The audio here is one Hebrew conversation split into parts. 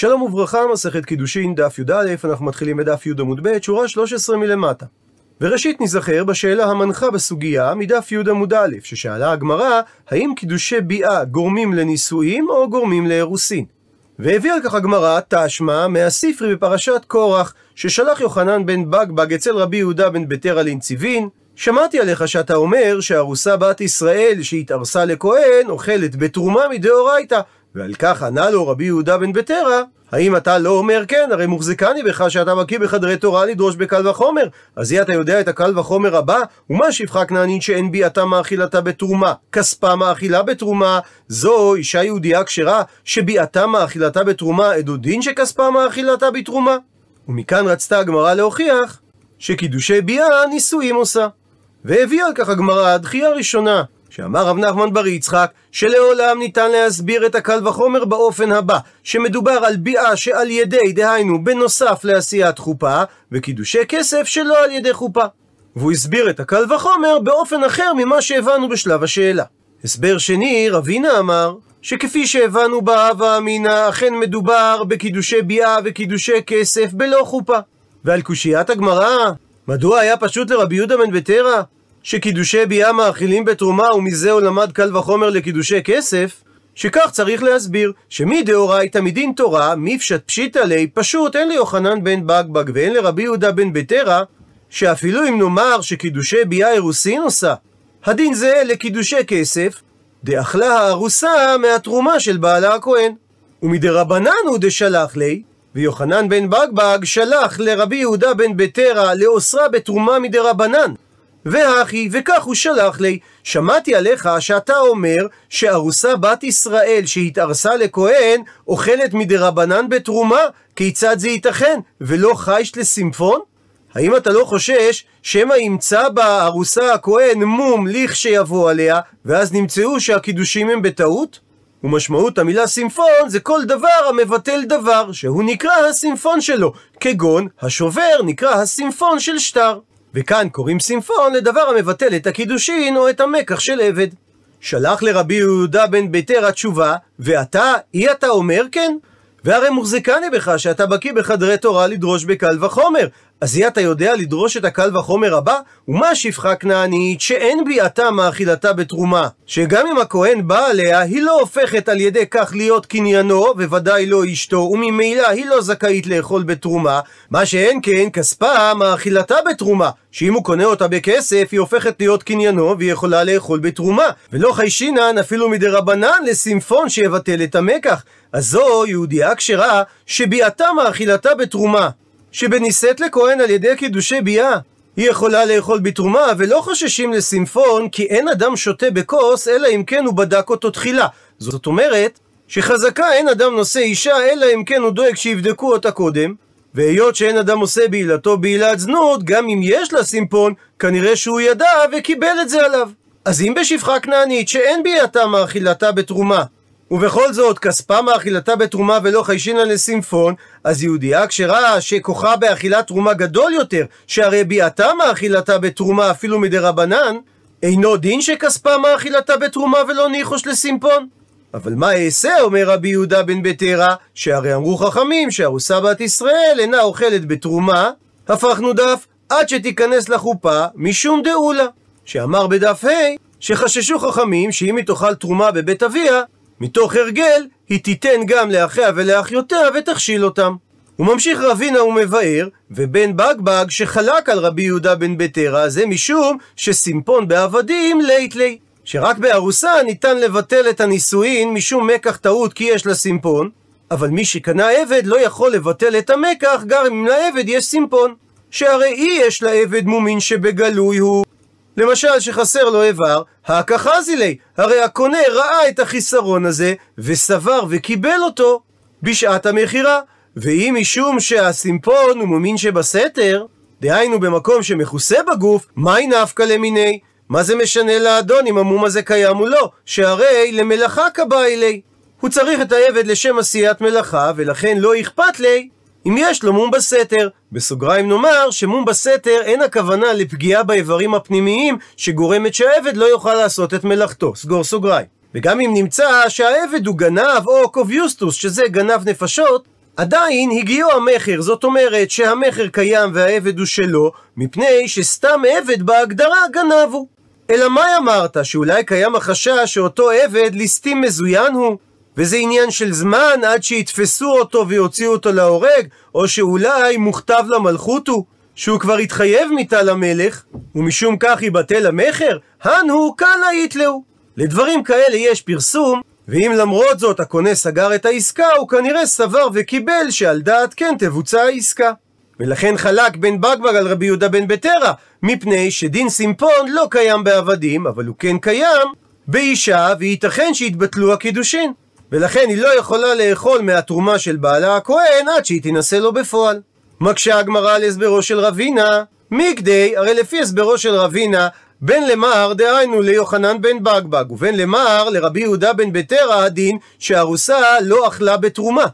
שלום וברכה, מסכת קידושין, דף י"א, אנחנו מתחילים בדף י' עמוד ב', שורה 13 מלמטה. וראשית נזכר בשאלה המנחה בסוגיה מדף י' עמוד א', ששאלה הגמרא, האם קידושי ביאה גורמים לנישואים או גורמים לאירוסין? והביא על כך הגמרא תשמע מהספרי בפרשת קורח, ששלח יוחנן בן בגבג אצל רבי יהודה בן בטרה לנציבין, שמעתי עליך שאתה אומר שארוסה בת ישראל שהתארסה לכהן אוכלת בתרומה מדאורייתא ועל כך ענה לו רבי יהודה בן בטרה האם אתה לא אומר כן? הרי מוחזקני בך שאתה בקיא בחדרי תורה לדרוש בקל וחומר. אז אי אתה יודע את הקל וחומר הבא? ומה שפחה כנענית שאין ביאתה מאכילתה בתרומה? כספה מאכילה בתרומה? זו אישה יהודייה כשרה שביאתה מאכילתה בתרומה, עדו דין שכספה מאכילתה בתרומה? ומכאן רצתה הגמרא להוכיח שקידושי ביאה נישואים עושה. והביאה על כך הגמרא דחייה ראשונה, שאמר רב נחמן בר יצחק, שלעולם ניתן להסביר את הקל וחומר באופן הבא, שמדובר על ביאה שעל ידי, דהיינו, בנוסף לעשיית חופה, וקידושי כסף שלא על ידי חופה. והוא הסביר את הקל וחומר באופן אחר ממה שהבנו בשלב השאלה. הסבר שני, רבינה אמר, שכפי שהבנו בהווה אמינא, אכן מדובר בקידושי ביאה וקידושי כסף בלא חופה. ועל קושיית הגמרא, מדוע היה פשוט לרבי יהודה בן בטרה שקידושי ביאה מאכילים בתרומה ומזה הוא למד קל וחומר לקידושי כסף? שכך צריך להסביר, שמדאורייתא מדין תורה, מפשט פשיטא ליה, פשוט אין ליוחנן בן בגבג ואין לרבי יהודה בן בטרה, שאפילו אם נאמר שקידושי ביאה אירוסין עושה, הדין זה לקידושי כסף, דאכלה הארוסה מהתרומה של בעלה הכהן. ומדרבנן הוא דשלח לי, ויוחנן בן בגבג שלח לרבי יהודה בן בטרה לאוסרה בתרומה מדרבנן. והכי, וכך הוא שלח לי, שמעתי עליך שאתה אומר שארוסה בת ישראל שהתארסה לכהן אוכלת מדרבנן בתרומה, כיצד זה ייתכן? ולא חיישת לסימפון? האם אתה לא חושש שמא ימצא בה ארוסה הכהן מום לכשיבוא עליה, ואז נמצאו שהקידושים הם בטעות? ומשמעות המילה סימפון זה כל דבר המבטל דבר, שהוא נקרא הסימפון שלו, כגון השובר נקרא הסימפון של שטר. וכאן קוראים סימפון לדבר המבטל את הקידושין או את המקח של עבד. שלח לרבי יהודה בן ביתר התשובה, ואתה, אי אתה אומר כן? והרי מוחזקני בך שאתה בקיא בחדרי תורה לדרוש בקל וחומר. אז אי אתה יודע לדרוש את הקל וחומר הבא? ומה שפחה כנענית שאין ביאתה מאכילתה בתרומה, שגם אם הכהן בא עליה, היא לא הופכת על ידי כך להיות קניינו, וודאי לא אשתו, וממילא היא לא זכאית לאכול בתרומה, מה שאין כן כספה מאכילתה בתרומה, שאם הוא קונה אותה בכסף, היא הופכת להיות קניינו, והיא יכולה לאכול בתרומה, ולא חיישינן אפילו מדרבנן לסימפון שיבטל את המקח. אז זו יהודייה כשרה שביאתה מאכילתה בתרומה. שבנישאת לכהן על ידי קידושי ביאה, היא יכולה לאכול בתרומה, ולא חוששים לסימפון, כי אין אדם שותה בכוס, אלא אם כן הוא בדק אותו תחילה. זאת אומרת, שחזקה אין אדם נושא אישה, אלא אם כן הוא דואג שיבדקו אותה קודם, והיות שאין אדם עושה בעילתו בעילת זנות, גם אם יש לה סימפון, כנראה שהוא ידע וקיבל את זה עליו. אז אם בשפחה כנענית שאין ביאתה מאכילתה בתרומה, ובכל זאת, כספה מאכילתה בתרומה ולא חיישינה לסימפון, אז יהודייה כשרה שכוחה באכילת תרומה גדול יותר, שהרי ביאתה מאכילתה בתרומה אפילו מדרבנן, אינו דין שכספה מאכילתה בתרומה ולא ניחוש לסימפון? אבל מה אעשה, אומר רבי יהודה בן בטרה, שהרי אמרו חכמים שארוסה בת ישראל אינה אוכלת בתרומה, הפכנו דף עד שתיכנס לחופה משום דאולה, שאמר בדף ה' שחששו חכמים שאם היא תאכל תרומה בבית אביה, מתוך הרגל, היא תיתן גם לאחיה ולאחיותיה ותכשיל אותם. הוא ממשיך רבינה ומבאר, ובן בגבג שחלק על רבי יהודה בן בטרה, זה משום שסימפון בעבדים לית לי. שרק בארוסה ניתן לבטל את הנישואין משום מקח טעות כי יש לה סימפון, אבל מי שקנה עבד לא יכול לבטל את המקח גם אם לעבד יש סימפון. שהרי אי יש לעבד מומין שבגלוי הוא, למשל שחסר לו איבר, הכחזי לי, הרי הקונה ראה את החיסרון הזה, וסבר וקיבל אותו בשעת המכירה. ואם משום שהסימפון הוא מומין שבסתר, דהיינו במקום שמכוסה בגוף, מהי נפקא למיני? מה זה משנה לאדון אם המום הזה קיים או לא? שהרי למלאכה כבאי לי. הוא צריך את העבד לשם עשיית מלאכה, ולכן לא אכפת לי אם יש לו מום בסתר. בסוגריים נאמר שמום בסתר אין הכוונה לפגיעה באיברים הפנימיים שגורמת שהעבד לא יוכל לעשות את מלאכתו. סגור סוגריים. וגם אם נמצא שהעבד הוא גנב או קוביוסטוס שזה גנב נפשות, עדיין הגיעו המכר, זאת אומרת שהמכר קיים והעבד הוא שלו, מפני שסתם עבד בהגדרה גנב הוא. אלא מה אמרת, שאולי קיים החשש שאותו עבד ליסטים מזוין הוא? וזה עניין של זמן עד שיתפסו אותו ויוציאו אותו להורג, או שאולי מוכתב למלכות הוא, שהוא כבר התחייב מיתה למלך, ומשום כך יבטל המכר, הן הוא קלה יתלהו. לדברים כאלה יש פרסום, ואם למרות זאת הקונה סגר את העסקה, הוא כנראה סבר וקיבל שעל דעת כן תבוצע העסקה. ולכן חלק בן בגבג על רבי יהודה בן בטרה, מפני שדין סימפון לא קיים בעבדים, אבל הוא כן קיים באישה, וייתכן שיתבטלו הקידושין. ולכן היא לא יכולה לאכול מהתרומה של בעלה הכהן עד שהיא תינשא לו בפועל. מקשה הגמרא על הסברו של רבינה, מכדי, הרי לפי הסברו של רבינה, בין למר דהיינו ליוחנן בן בגבג, ובין למר לרבי יהודה בן בטרה הדין שהארוסה לא אכלה בתרומה.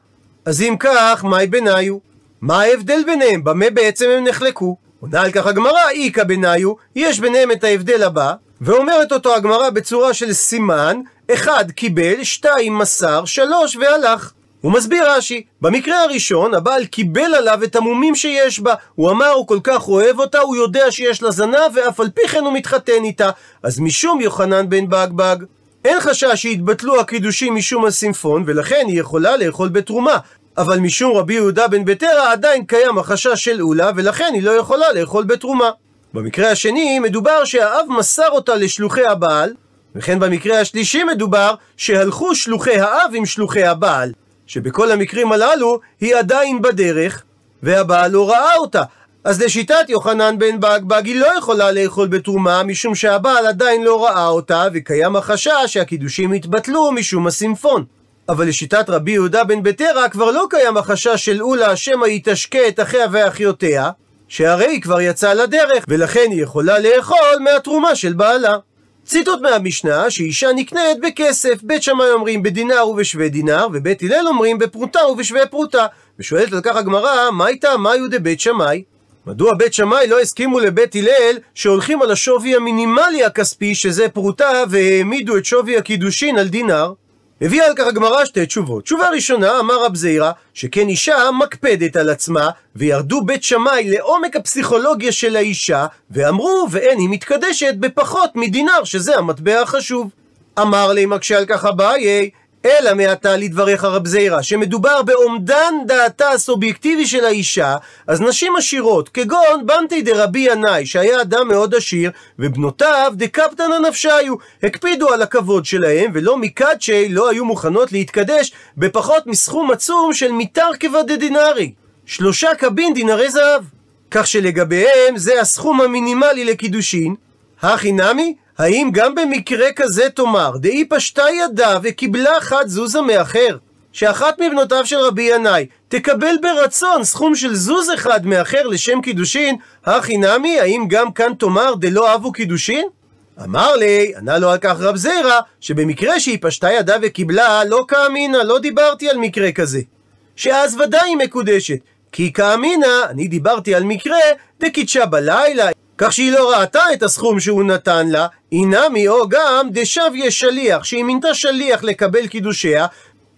אז אם כך, מהי ביניו? מה ההבדל ביניהם? במה בעצם הם נחלקו? עונה על כך הגמרא, איכא ביניו, יש ביניהם את ההבדל הבא, ואומרת אותו הגמרא בצורה של סימן, אחד קיבל, שתיים מסר, שלוש והלך. הוא מסביר רש"י, במקרה הראשון הבעל קיבל עליו את המומים שיש בה, הוא אמר הוא כל כך אוהב אותה, הוא יודע שיש לה זנב ואף על פי כן הוא מתחתן איתה, אז משום יוחנן בן בגבג, אין חשש שיתבטלו הקידושים משום הסימפון, ולכן היא יכולה לאכול בתרומה. אבל משום רבי יהודה בן בטרה עדיין קיים החשש של אולה, ולכן היא לא יכולה לאכול בתרומה. במקרה השני מדובר שהאב מסר אותה לשלוחי הבעל, וכן במקרה השלישי מדובר שהלכו שלוחי האב עם שלוחי הבעל, שבכל המקרים הללו היא עדיין בדרך, והבעל לא ראה אותה. אז לשיטת יוחנן בן בגבג היא לא יכולה לאכול בתרומה משום שהבעל עדיין לא ראה אותה וקיים החשש שהקידושים יתבטלו משום הסימפון. אבל לשיטת רבי יהודה בן בטרה כבר לא קיים החשש של אולה שמא היא תשקה את אחיה ואחיותיה שהרי היא כבר יצאה לדרך ולכן היא יכולה לאכול מהתרומה של בעלה. ציטוט מהמשנה שאישה נקנית בכסף, בית שמאי אומרים בדינר ובשווה דינר, ובית הלל אומרים בפרוטה ובשווה פרוטה. ושואלת על כך הגמרא, מה הייתה מאיו דבית שמאי? מדוע בית שמאי לא הסכימו לבית הלל שהולכים על השווי המינימלי הכספי שזה פרוטה והעמידו את שווי הקידושין על דינר? הביאה על כך הגמרא שתי תשובות. תשובה ראשונה, אמר רב זעירא, שכן אישה מקפדת על עצמה, וירדו בית שמאי לעומק הפסיכולוגיה של האישה, ואמרו, ואין היא מתקדשת בפחות מדינר, שזה המטבע החשוב. אמר לי מקשה על כך אביי, אלא מעתה לדבריך רב זעירא, שמדובר באומדן דעתה הסובייקטיבי של האישה, אז נשים עשירות, כגון בנטי דרבי ינאי, שהיה אדם מאוד עשיר, ובנותיו דקפתנא נפשיו, הקפידו על הכבוד שלהם, ולא מקדשי לא היו מוכנות להתקדש בפחות מסכום עצום של מתרכבא דדינרי. שלושה קבין דינרי זהב. כך שלגביהם זה הסכום המינימלי לקידושין. הכי נמי, האם גם במקרה כזה תאמר, דאי פשטה ידה וקיבלה חד זוזה מאחר, שאחת מבנותיו של רבי ינאי תקבל ברצון סכום של זוז אחד מאחר לשם קידושין, הכי נמי, האם גם כאן תאמר דלא אבו קידושין? אמר לי, ענה לו על כך רב זירא, שבמקרה שהיא פשטה ידה וקיבלה, לא כאמינא, לא דיברתי על מקרה כזה. שאז ודאי היא מקודשת, כי כאמינא, אני דיברתי על מקרה דקידשה בלילה, כך שהיא לא ראתה את הסכום שהוא נתן לה, אינמי או גם דשביה שליח, שהיא מינתה שליח לקבל קידושיה,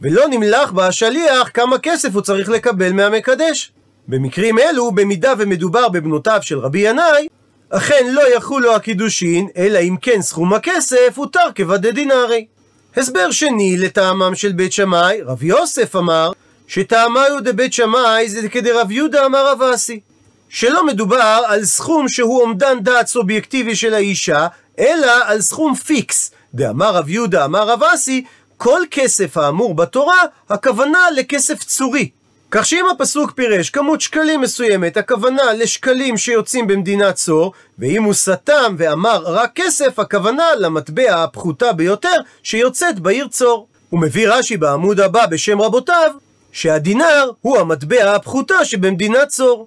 ולא נמלך בה השליח כמה כסף הוא צריך לקבל מהמקדש. במקרים אלו, במידה ומדובר בבנותיו של רבי ינאי, אכן לא יחולו הקידושין, אלא אם כן סכום הכסף הוא תרקבא דדינרי. הסבר שני לטעמם של בית שמאי, רב יוסף אמר, שטעמייהו דבית שמאי זה כדרב יהודה אמר רב אסי. שלא מדובר על סכום שהוא אומדן דעת סובייקטיבי של האישה, אלא על סכום פיקס. דאמר רב יהודה אמר רב אסי, כל כסף האמור בתורה, הכוונה לכסף צורי. כך שאם הפסוק פירש כמות שקלים מסוימת, הכוונה לשקלים שיוצאים במדינת צור, ואם הוא סתם ואמר רק כסף, הכוונה למטבע הפחותה ביותר שיוצאת בעיר צור. הוא מביא רש"י בעמוד הבא בשם רבותיו, שהדינר הוא המטבע הפחותה שבמדינת צור.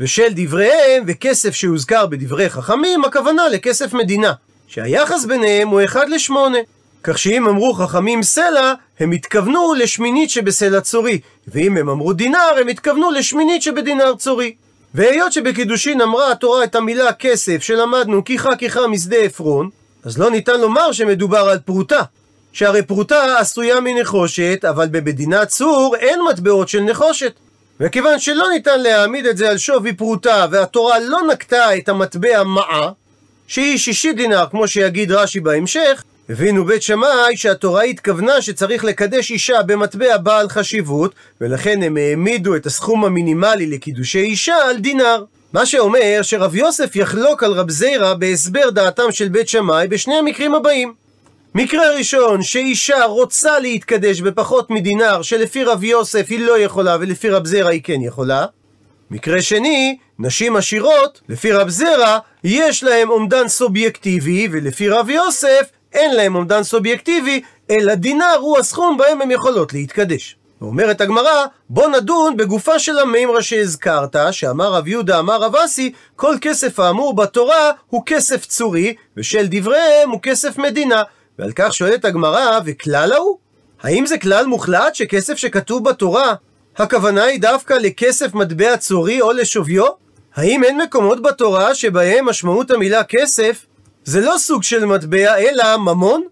ושל דבריהם וכסף שהוזכר בדברי חכמים, הכוונה לכסף מדינה, שהיחס ביניהם הוא אחד לשמונה. כך שאם אמרו חכמים סלע, הם התכוונו לשמינית שבסלע צורי, ואם הם אמרו דינר, הם התכוונו לשמינית שבדינר צורי. והיות שבקידושין אמרה התורה את המילה כסף, שלמדנו כיחה כיחה משדה עפרון, אז לא ניתן לומר שמדובר על פרוטה. שהרי פרוטה עשויה מנחושת, אבל במדינת צור אין מטבעות של נחושת. וכיוון שלא ניתן להעמיד את זה על שווי פרוטה, והתורה לא נקטה את המטבע מעה, שהיא שישי דינר, כמו שיגיד רש"י בהמשך, הבינו בית שמאי שהתורה התכוונה שצריך לקדש אישה במטבע בעל חשיבות, ולכן הם העמידו את הסכום המינימלי לקידושי אישה על דינר. מה שאומר שרב יוסף יחלוק על רב זיירא בהסבר דעתם של בית שמאי בשני המקרים הבאים. מקרה ראשון, שאישה רוצה להתקדש בפחות מדינר, שלפי רב יוסף היא לא יכולה ולפי רב זרע היא כן יכולה. מקרה שני, נשים עשירות, לפי רב זרע, יש להם אומדן סובייקטיבי, ולפי רב יוסף, אין להם אומדן סובייקטיבי, אלא דינר הוא הסכום בהם הן יכולות להתקדש. ואומרת הגמרא, בוא נדון בגופה של המימרה שהזכרת, שאמר רב יהודה אמר רב אסי, כל כסף האמור בתורה הוא כסף צורי, ושל דבריהם הוא כסף מדינה. ועל כך שואלת הגמרא, וכלל ההוא? האם זה כלל מוחלט שכסף שכתוב בתורה, הכוונה היא דווקא לכסף מטבע צורי או לשוויו? האם אין מקומות בתורה שבהם משמעות המילה כסף זה לא סוג של מטבע אלא ממון?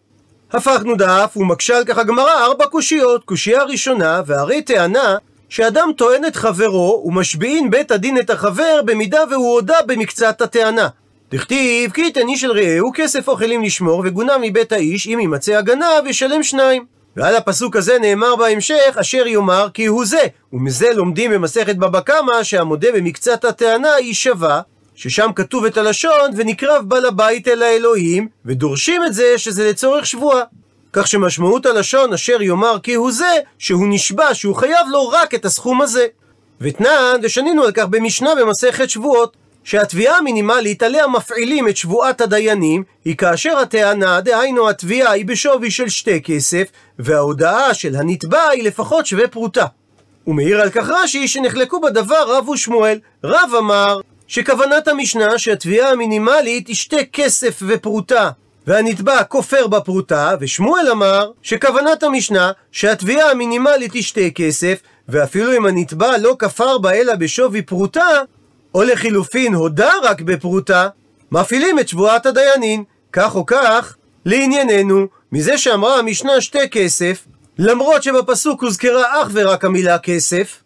הפכנו דף ומקשה על כך הגמרא ארבע קושיות. קושייה ראשונה, והרי טענה שאדם טוען את חברו ומשביעין בית הדין את החבר במידה והוא הודה במקצת הטענה. דכתיב כי יתן איש אל רעהו כסף אוכלים לשמור וגונם מבית האיש אם ימצא הגנב ישלם שניים. ועל הפסוק הזה נאמר בהמשך אשר יאמר כי הוא זה ומזה לומדים במסכת בבא קמא שהמודה במקצת הטענה היא שווה ששם כתוב את הלשון ונקרב בעל הבית אל האלוהים ודורשים את זה שזה לצורך שבועה. כך שמשמעות הלשון אשר יאמר כי הוא זה שהוא נשבע שהוא חייב לו רק את הסכום הזה. ותנן ושנינו על כך במשנה במסכת שבועות שהתביעה המינימלית עליה מפעילים את שבועת הדיינים היא כאשר הטענה, דהיינו התביעה, היא בשווי של שתי כסף, וההודעה של הנתבע היא לפחות שווה פרוטה. הוא מעיר על כך רש"י שנחלקו בדבר רב ושמואל. רב אמר שכוונת המשנה שהתביעה המינימלית היא שתי כסף ופרוטה, והנתבע כופר בפרוטה, ושמואל אמר שכוונת המשנה שהתביעה המינימלית היא שתי כסף, ואפילו אם הנתבע לא כפר בה אלא בשווי פרוטה, או לחילופין הודה רק בפרוטה, מפעילים את שבועת הדיינים. כך או כך, לענייננו, מזה שאמרה המשנה שתי כסף, למרות שבפסוק הוזכרה אך ורק המילה כסף,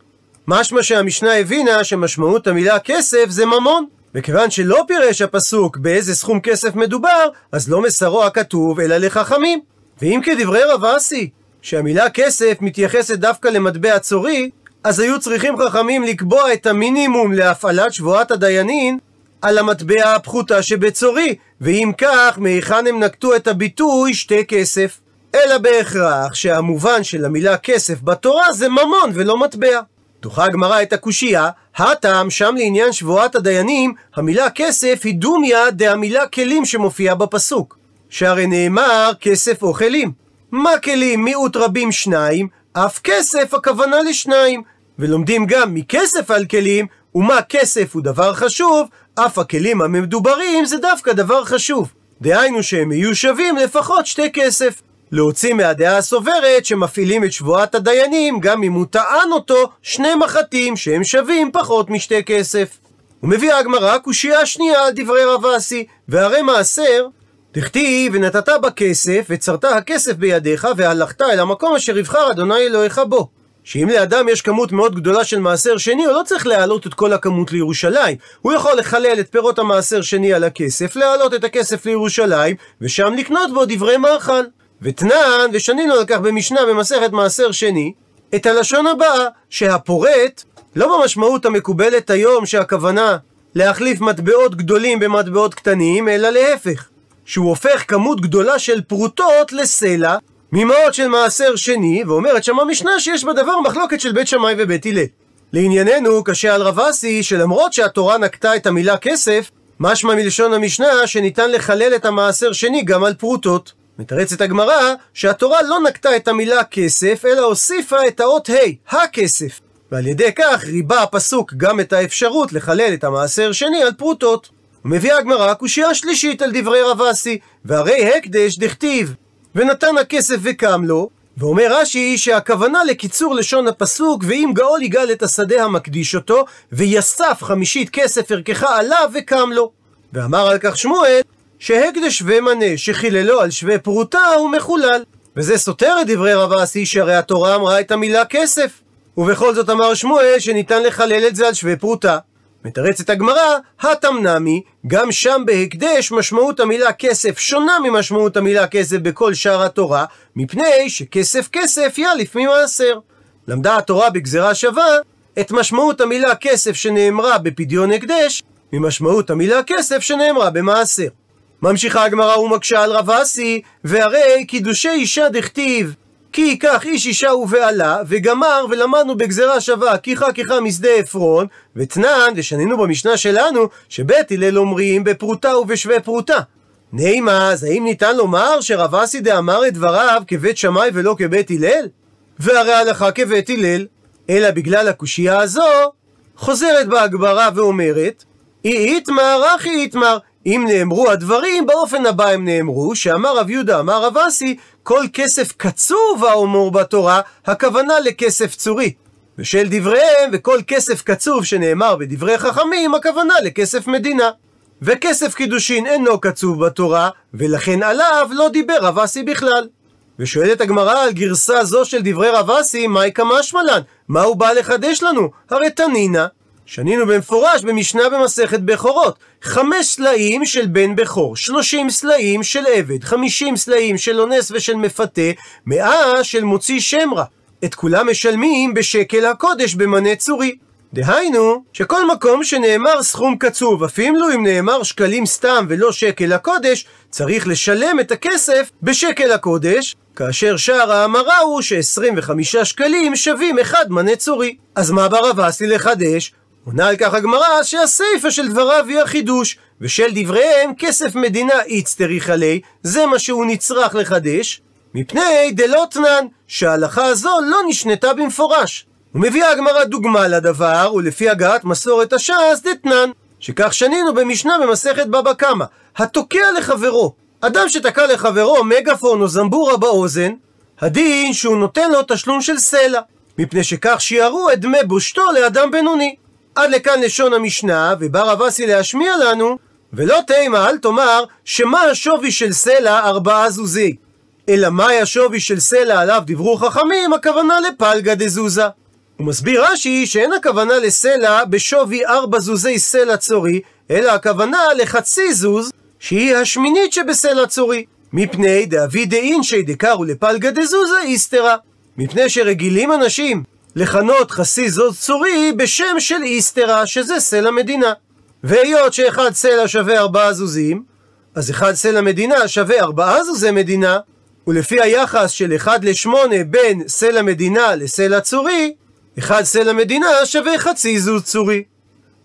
משמע שהמשנה הבינה שמשמעות המילה כסף זה ממון. וכיוון שלא פירש הפסוק באיזה סכום כסף מדובר, אז לא מסרו הכתוב אלא לחכמים. ואם כדברי רב אסי, שהמילה כסף מתייחסת דווקא למטבע צורי, אז היו צריכים חכמים לקבוע את המינימום להפעלת שבועת הדיינים על המטבע הפחותה שבצורי, ואם כך, מהיכן הם נקטו את הביטוי שתי כסף? אלא בהכרח שהמובן של המילה כסף בתורה זה ממון ולא מטבע. דוחה הגמרא את הקושייה, הטעם שם לעניין שבועת הדיינים, המילה כסף היא דומיה דהמילה כלים שמופיעה בפסוק. שהרי נאמר כסף או כלים. מה כלים מיעוט רבים שניים, אף כסף הכוונה לשניים. ולומדים גם מכסף על כלים, ומה כסף הוא דבר חשוב, אף הכלים המדוברים זה דווקא דבר חשוב. דהיינו שהם יהיו שווים לפחות שתי כסף. להוציא מהדעה הסוברת שמפעילים את שבועת הדיינים גם אם הוא טען אותו שני מחטים שהם שווים פחות משתי כסף. ומביאה הגמרא קושייה שנייה על דברי רב אסי, והרי מעשר דכתיב ונתת בכסף וצרת הכסף בידיך והלכת אל המקום אשר יבחר אדוני אלוהיך בו. שאם לאדם יש כמות מאוד גדולה של מעשר שני, הוא לא צריך להעלות את כל הכמות לירושלים. הוא יכול לחלל את פירות המעשר שני על הכסף, להעלות את הכסף לירושלים, ושם לקנות בו דברי מאכל. ותנן, ושנינו על כך במשנה במסכת מעשר שני, את הלשון הבאה, שהפורט, לא במשמעות המקובלת היום שהכוונה להחליף מטבעות גדולים במטבעות קטנים, אלא להפך. שהוא הופך כמות גדולה של פרוטות לסלע, ממעות של מעשר שני, ואומרת שם המשנה שיש בדבר מחלוקת של בית שמאי ובית הלל. לענייננו, קשה על רב אסי, שלמרות שהתורה נקטה את המילה כסף, משמע מלשון המשנה שניתן לחלל את המעשר שני גם על פרוטות. מתרצת הגמרא שהתורה לא נקטה את המילה כסף, אלא הוסיפה את האות ה', הכסף. ועל ידי כך ריבה הפסוק גם את האפשרות לחלל את המעשר שני על פרוטות. ומביאה הגמרא קושייה שלישית על דברי רב אסי, והרי הקדש דכתיב ונתן הכסף וקם לו, ואומר רש"י שהכוונה לקיצור לשון הפסוק ואם גאול יגאל את השדה המקדיש אותו ויסף חמישית כסף ערכך עליו וקם לו. ואמר על כך שמואל שהקדש ומנה שחיללו על שווה פרוטה הוא מחולל. וזה סותר את דברי רב אסי שהרי התורה אמרה את המילה כסף. ובכל זאת אמר שמואל שניתן לחלל את זה על שווה פרוטה. מתרצת הגמרא, התמנמי, גם שם בהקדש משמעות המילה כסף שונה ממשמעות המילה כסף בכל שאר התורה, מפני שכסף כסף יאליף ממעשר. למדה התורה בגזרה שווה את משמעות המילה כסף שנאמרה בפדיון הקדש, ממשמעות המילה כסף שנאמרה במעשר. ממשיכה הגמרא ומקשה על רב אסי, והרי קידושי אישה דכתיב כי ייקח איש אישה ובעלה, וגמר ולמדנו בגזרה שווה, כיחה כיחה משדה עפרון, ותנן, ושנינו במשנה שלנו, שבית הלל אומרים בפרוטה ובשווה פרוטה. נימה, אז האם ניתן לומר שרב אסי דאמר את דבריו כבית שמאי ולא כבית הלל? והרי הלכה כבית הלל, אלא בגלל הקושייה הזו, חוזרת בהגברה ואומרת, אי איתמר אחי איתמר, אם נאמרו הדברים, באופן הבא הם נאמרו, שאמר רב יהודה אמר רב אסי, כל כסף קצוב האמור בתורה, הכוונה לכסף צורי. ושל דבריהם, וכל כסף קצוב שנאמר בדברי חכמים, הכוונה לכסף מדינה. וכסף קידושין אינו קצוב בתורה, ולכן עליו לא דיבר רב אסי בכלל. ושואלת הגמרא על גרסה זו של דברי רב אסי, מהי כמשמלן? מה הוא בא לחדש לנו? הרי תנינא, שנינו במפורש במשנה במסכת בכורות. חמש סלעים של בן בכור, שלושים סלעים של עבד, חמישים סלעים של אונס ושל מפתה, מאה של מוציא שם רע. את כולם משלמים בשקל הקודש במנה צורי. דהיינו, שכל מקום שנאמר סכום קצוב, אפילו אם נאמר שקלים סתם ולא שקל הקודש, צריך לשלם את הכסף בשקל הקודש, כאשר שער ההמרה הוא ש-25 שקלים שווים אחד מנה צורי. אז מה ברב אסי לחדש? עונה על כך הגמרא שהסיפא של דבריו היא החידוש, ושל דבריהם כסף מדינה איצטריך עלי, זה מה שהוא נצרך לחדש, מפני דלותנן, שההלכה הזו לא נשנתה במפורש. ומביאה הגמרא דוגמה לדבר, ולפי הגעת מסורת הש"ס דתנן, שכך שנינו במשנה במסכת בבא קמא, התוקע לחברו, אדם שתקע לחברו מגפון או זמבורה באוזן, הדין שהוא נותן לו תשלום של סלע, מפני שכך שיערו את דמי בושתו לאדם בינוני. עד לכאן לשון המשנה, ובא רב אסי להשמיע לנו, ולא תימה, אל תאמר, שמה השווי של סלע ארבעה זוזי. אלא מהי השווי של סלע עליו דיברו חכמים, הכוונה לפלגה דזוזה. הוא מסביר רש"י שאין הכוונה לסלע בשווי ארבע זוזי סלע צורי, אלא הכוונה לחצי זוז, שהיא השמינית שבסלע צורי. מפני דאבי דאינשי דקרו לפלגה דזוזה איסתרה. מפני שרגילים אנשים לכנות חסי זוז צורי בשם של איסתרה, שזה סלע מדינה. והיות שאחד סלע שווה ארבעה זוזים, אז אחד סלע מדינה שווה ארבעה זוזי מדינה, ולפי היחס של אחד לשמונה בין סלע מדינה לסלע צורי, אחד סלע מדינה שווה חצי זוז צורי.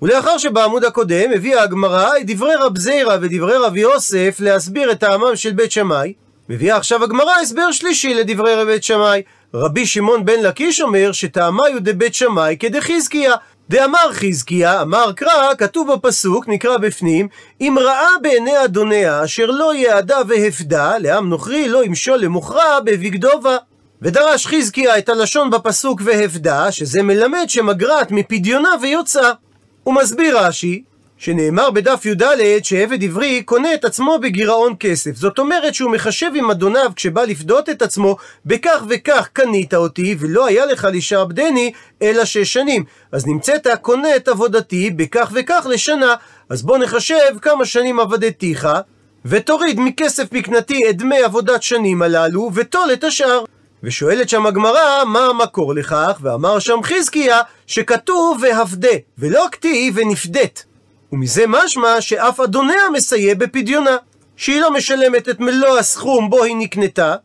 ולאחר שבעמוד הקודם הביאה הגמרא את דברי רב זיירא ודברי רב יוסף להסביר את טעמם של בית שמאי, מביאה עכשיו הגמרא הסבר שלישי לדברי רב בית שמאי, רבי שמעון בן לקיש אומר שטעמיו דבית שמאי כדחזקיה. דאמר חזקיה, אמר קרא, כתוב בפסוק, נקרא בפנים, אם ראה בעיני אדוניה אשר לא יעדה והפדה, לעם נוכרי לא ימשול למוכרע בבגדובה. ודרש חזקיה את הלשון בפסוק והפדה, שזה מלמד שמגרעת מפדיונה ויוצא. הוא מסביר רש"י, שנאמר בדף י"ד שעבד עברי קונה את עצמו בגירעון כסף. זאת אומרת שהוא מחשב עם אדוניו כשבא לפדות את עצמו, בכך וכך קנית אותי, ולא היה לך לשעבדני אלא שש שנים. אז נמצאת קונה את עבודתי בכך וכך לשנה. אז בוא נחשב כמה שנים עבדתיך, ותוריד מכסף מקנתי את דמי עבודת שנים הללו, וטול את השאר. ושואלת שם הגמרא, מה המקור לכך? ואמר שם חזקיה, שכתוב והפדה, ולא כתיב ונפדת. ומזה משמע שאף אדוניה מסייע בפדיונה, שהיא לא משלמת את מלוא הסכום בו היא נקנתה,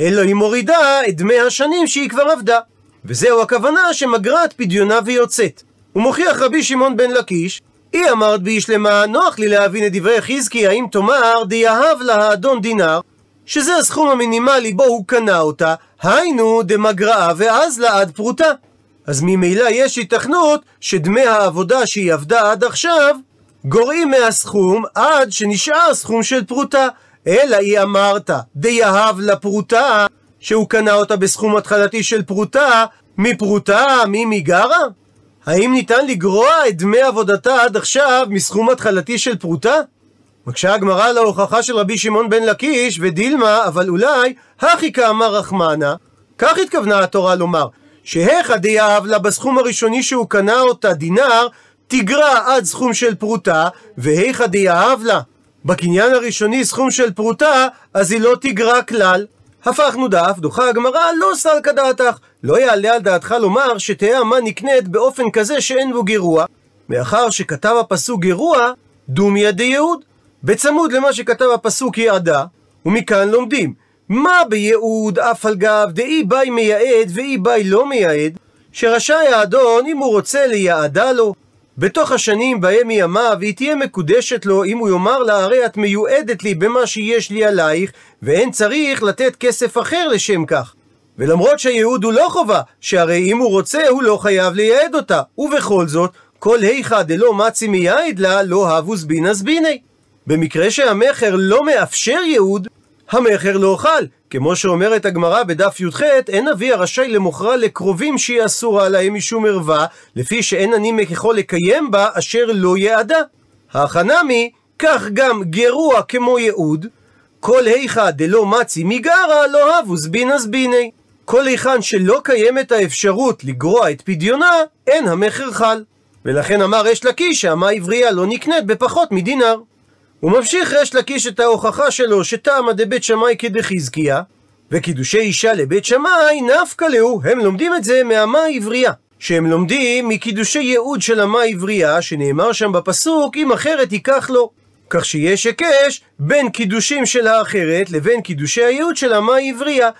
אלא היא מורידה את דמי השנים שהיא כבר עבדה. וזהו הכוונה שמגרעת פדיונה ויוצאת. הוא מוכיח רבי שמעון בן לקיש, היא אמרת בי שלמה, נוח לי להבין את דברי חזקי, האם תאמר דיהב לה האדון דינר, שזה הסכום המינימלי בו הוא קנה אותה, היינו דמגרעה ואז לה עד פרוטה. אז ממילא יש התכנות שדמי העבודה שהיא עבדה עד עכשיו גורעים מהסכום עד שנשאר סכום של פרוטה. אלא היא אמרת, דיהב לה פרוטה, שהוא קנה אותה בסכום התחלתי של פרוטה, מפרוטה, מי מגרעה? האם ניתן לגרוע את דמי עבודתה עד עכשיו מסכום התחלתי של פרוטה? מקשה הגמרא להוכחה של רבי שמעון בן לקיש, ודילמא, אבל אולי, הכי קאמר רחמנא, כך התכוונה התורה לומר, שהיכא דיהב לה בסכום הראשוני שהוא קנה אותה דינר, תגרע עד סכום של פרוטה, והיכא דיהב לה בקניין הראשוני סכום של פרוטה, אז היא לא תגרע כלל. הפכנו דף, דוחה הגמרא, לא סלקא דעתך. לא יעלה על דעתך לומר שתהא אמה נקנית באופן כזה שאין בו גירוע. מאחר שכתב הפסוק גירוע, דומיא דייעוד. בצמוד למה שכתב הפסוק יעדה, ומכאן לומדים, מה בייעוד אף על גב דאי בעי מייעד ואי בעי לא מייעד, שרשאי האדון אם הוא רוצה ליעדה לו, בתוך השנים בהם היא ימה והיא תהיה מקודשת לו אם הוא יאמר לה הרי את מיועדת לי במה שיש לי עלייך ואין צריך לתת כסף אחר לשם כך. ולמרות שהייעוד הוא לא חובה, שהרי אם הוא רוצה הוא לא חייב לייעד אותה, ובכל זאת, כל היכא דלא מצי מייעד לה לא הבוס בינס ביני. במקרה שהמכר לא מאפשר ייעוד, המכר לא חל, כמו שאומרת הגמרא בדף י"ח, אין אבי הרשאי למוכרה לקרובים שהיא אסורה להם משום ערווה, לפי שאין אני יכול לקיים בה אשר לא יעדה. החנמי, כך גם גרוע כמו ייעוד, כל היכא דלא מצי מגרא לא הבוס בינס ביני. כל היכן שלא קיימת האפשרות לגרוע את פדיונה, אין המכר חל. ולכן אמר ריש לקיש שהמה עברייה לא נקנית בפחות מדינר. הוא ממשיך ריש לקיש את ההוכחה שלו שטעמא דבית שמאי כדחזקיה, וקידושי אישה לבית שמאי נפקא להו, הם לומדים את זה מהמה העברייה. שהם לומדים מקידושי ייעוד של המה העברייה, שנאמר שם בפסוק, אם אחרת ייקח לו. כך שיש היקש בין קידושים של האחרת לבין קידושי הייעוד של המה העברייה.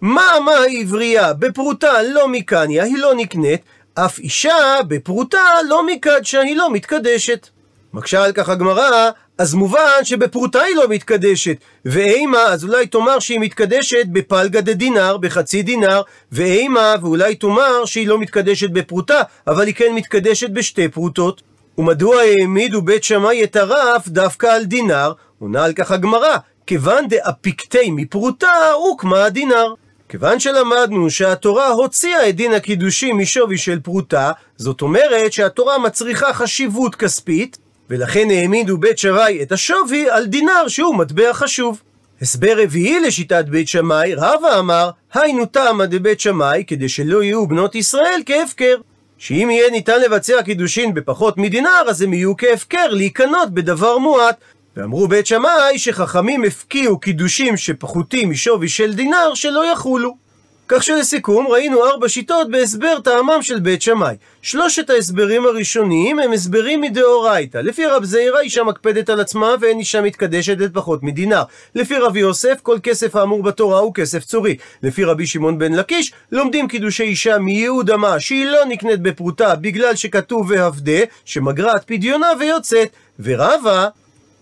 מה המה העברייה בפרוטה לא מקניה, היא לא נקנית, אף אישה בפרוטה לא מקדשה, היא לא מתקדשת. מקשה על כך הגמרא, אז מובן שבפרוטה היא לא מתקדשת, ואימה, אז אולי תאמר שהיא מתקדשת בפלגה דדינר, בחצי דינר, ואימה, ואולי תאמר שהיא לא מתקדשת בפרוטה, אבל היא כן מתקדשת בשתי פרוטות. ומדוע העמידו בית שמאי את הרף דווקא על דינר? עונה על כך הגמרא, כיוון דאפיקטי מפרוטה, הוקמה הדינר. כיוון שלמדנו שהתורה הוציאה את דין הקידושים משווי של פרוטה, זאת אומרת שהתורה מצריכה חשיבות כספית, ולכן העמידו בית שמאי את השווי על דינר שהוא מטבע חשוב. הסבר רביעי לשיטת בית שמאי, רבא אמר, היינו תמא דבית שמאי, כדי שלא יהיו בנות ישראל כהפקר. שאם יהיה ניתן לבצע קידושין בפחות מדינר, אז הם יהיו כהפקר להיקנות בדבר מועט. ואמרו בית שמאי שחכמים הפקיעו קידושים שפחותים משווי של דינר שלא יחולו. כך שלסיכום ראינו ארבע שיטות בהסבר טעמם של בית שמאי. שלושת ההסברים הראשונים הם הסברים מדאורייתא. לפי רב זעירא אישה מקפדת על עצמה ואין אישה מתקדשת את פחות מדינר. לפי רבי יוסף כל כסף האמור בתורה הוא כסף צורי. לפי רבי שמעון בן לקיש לומדים קידושי אישה מייעוד אמה שהיא לא נקנית בפרוטה בגלל שכתוב והבדה שמגרעת פדיונה ויוצאת. ורבא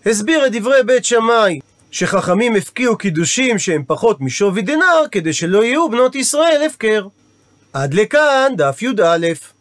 הסביר את דברי בית שמאי שחכמים הפקיעו קידושים שהם פחות משווי דינר, כדי שלא יהיו בנות ישראל הפקר. עד לכאן דף י"א.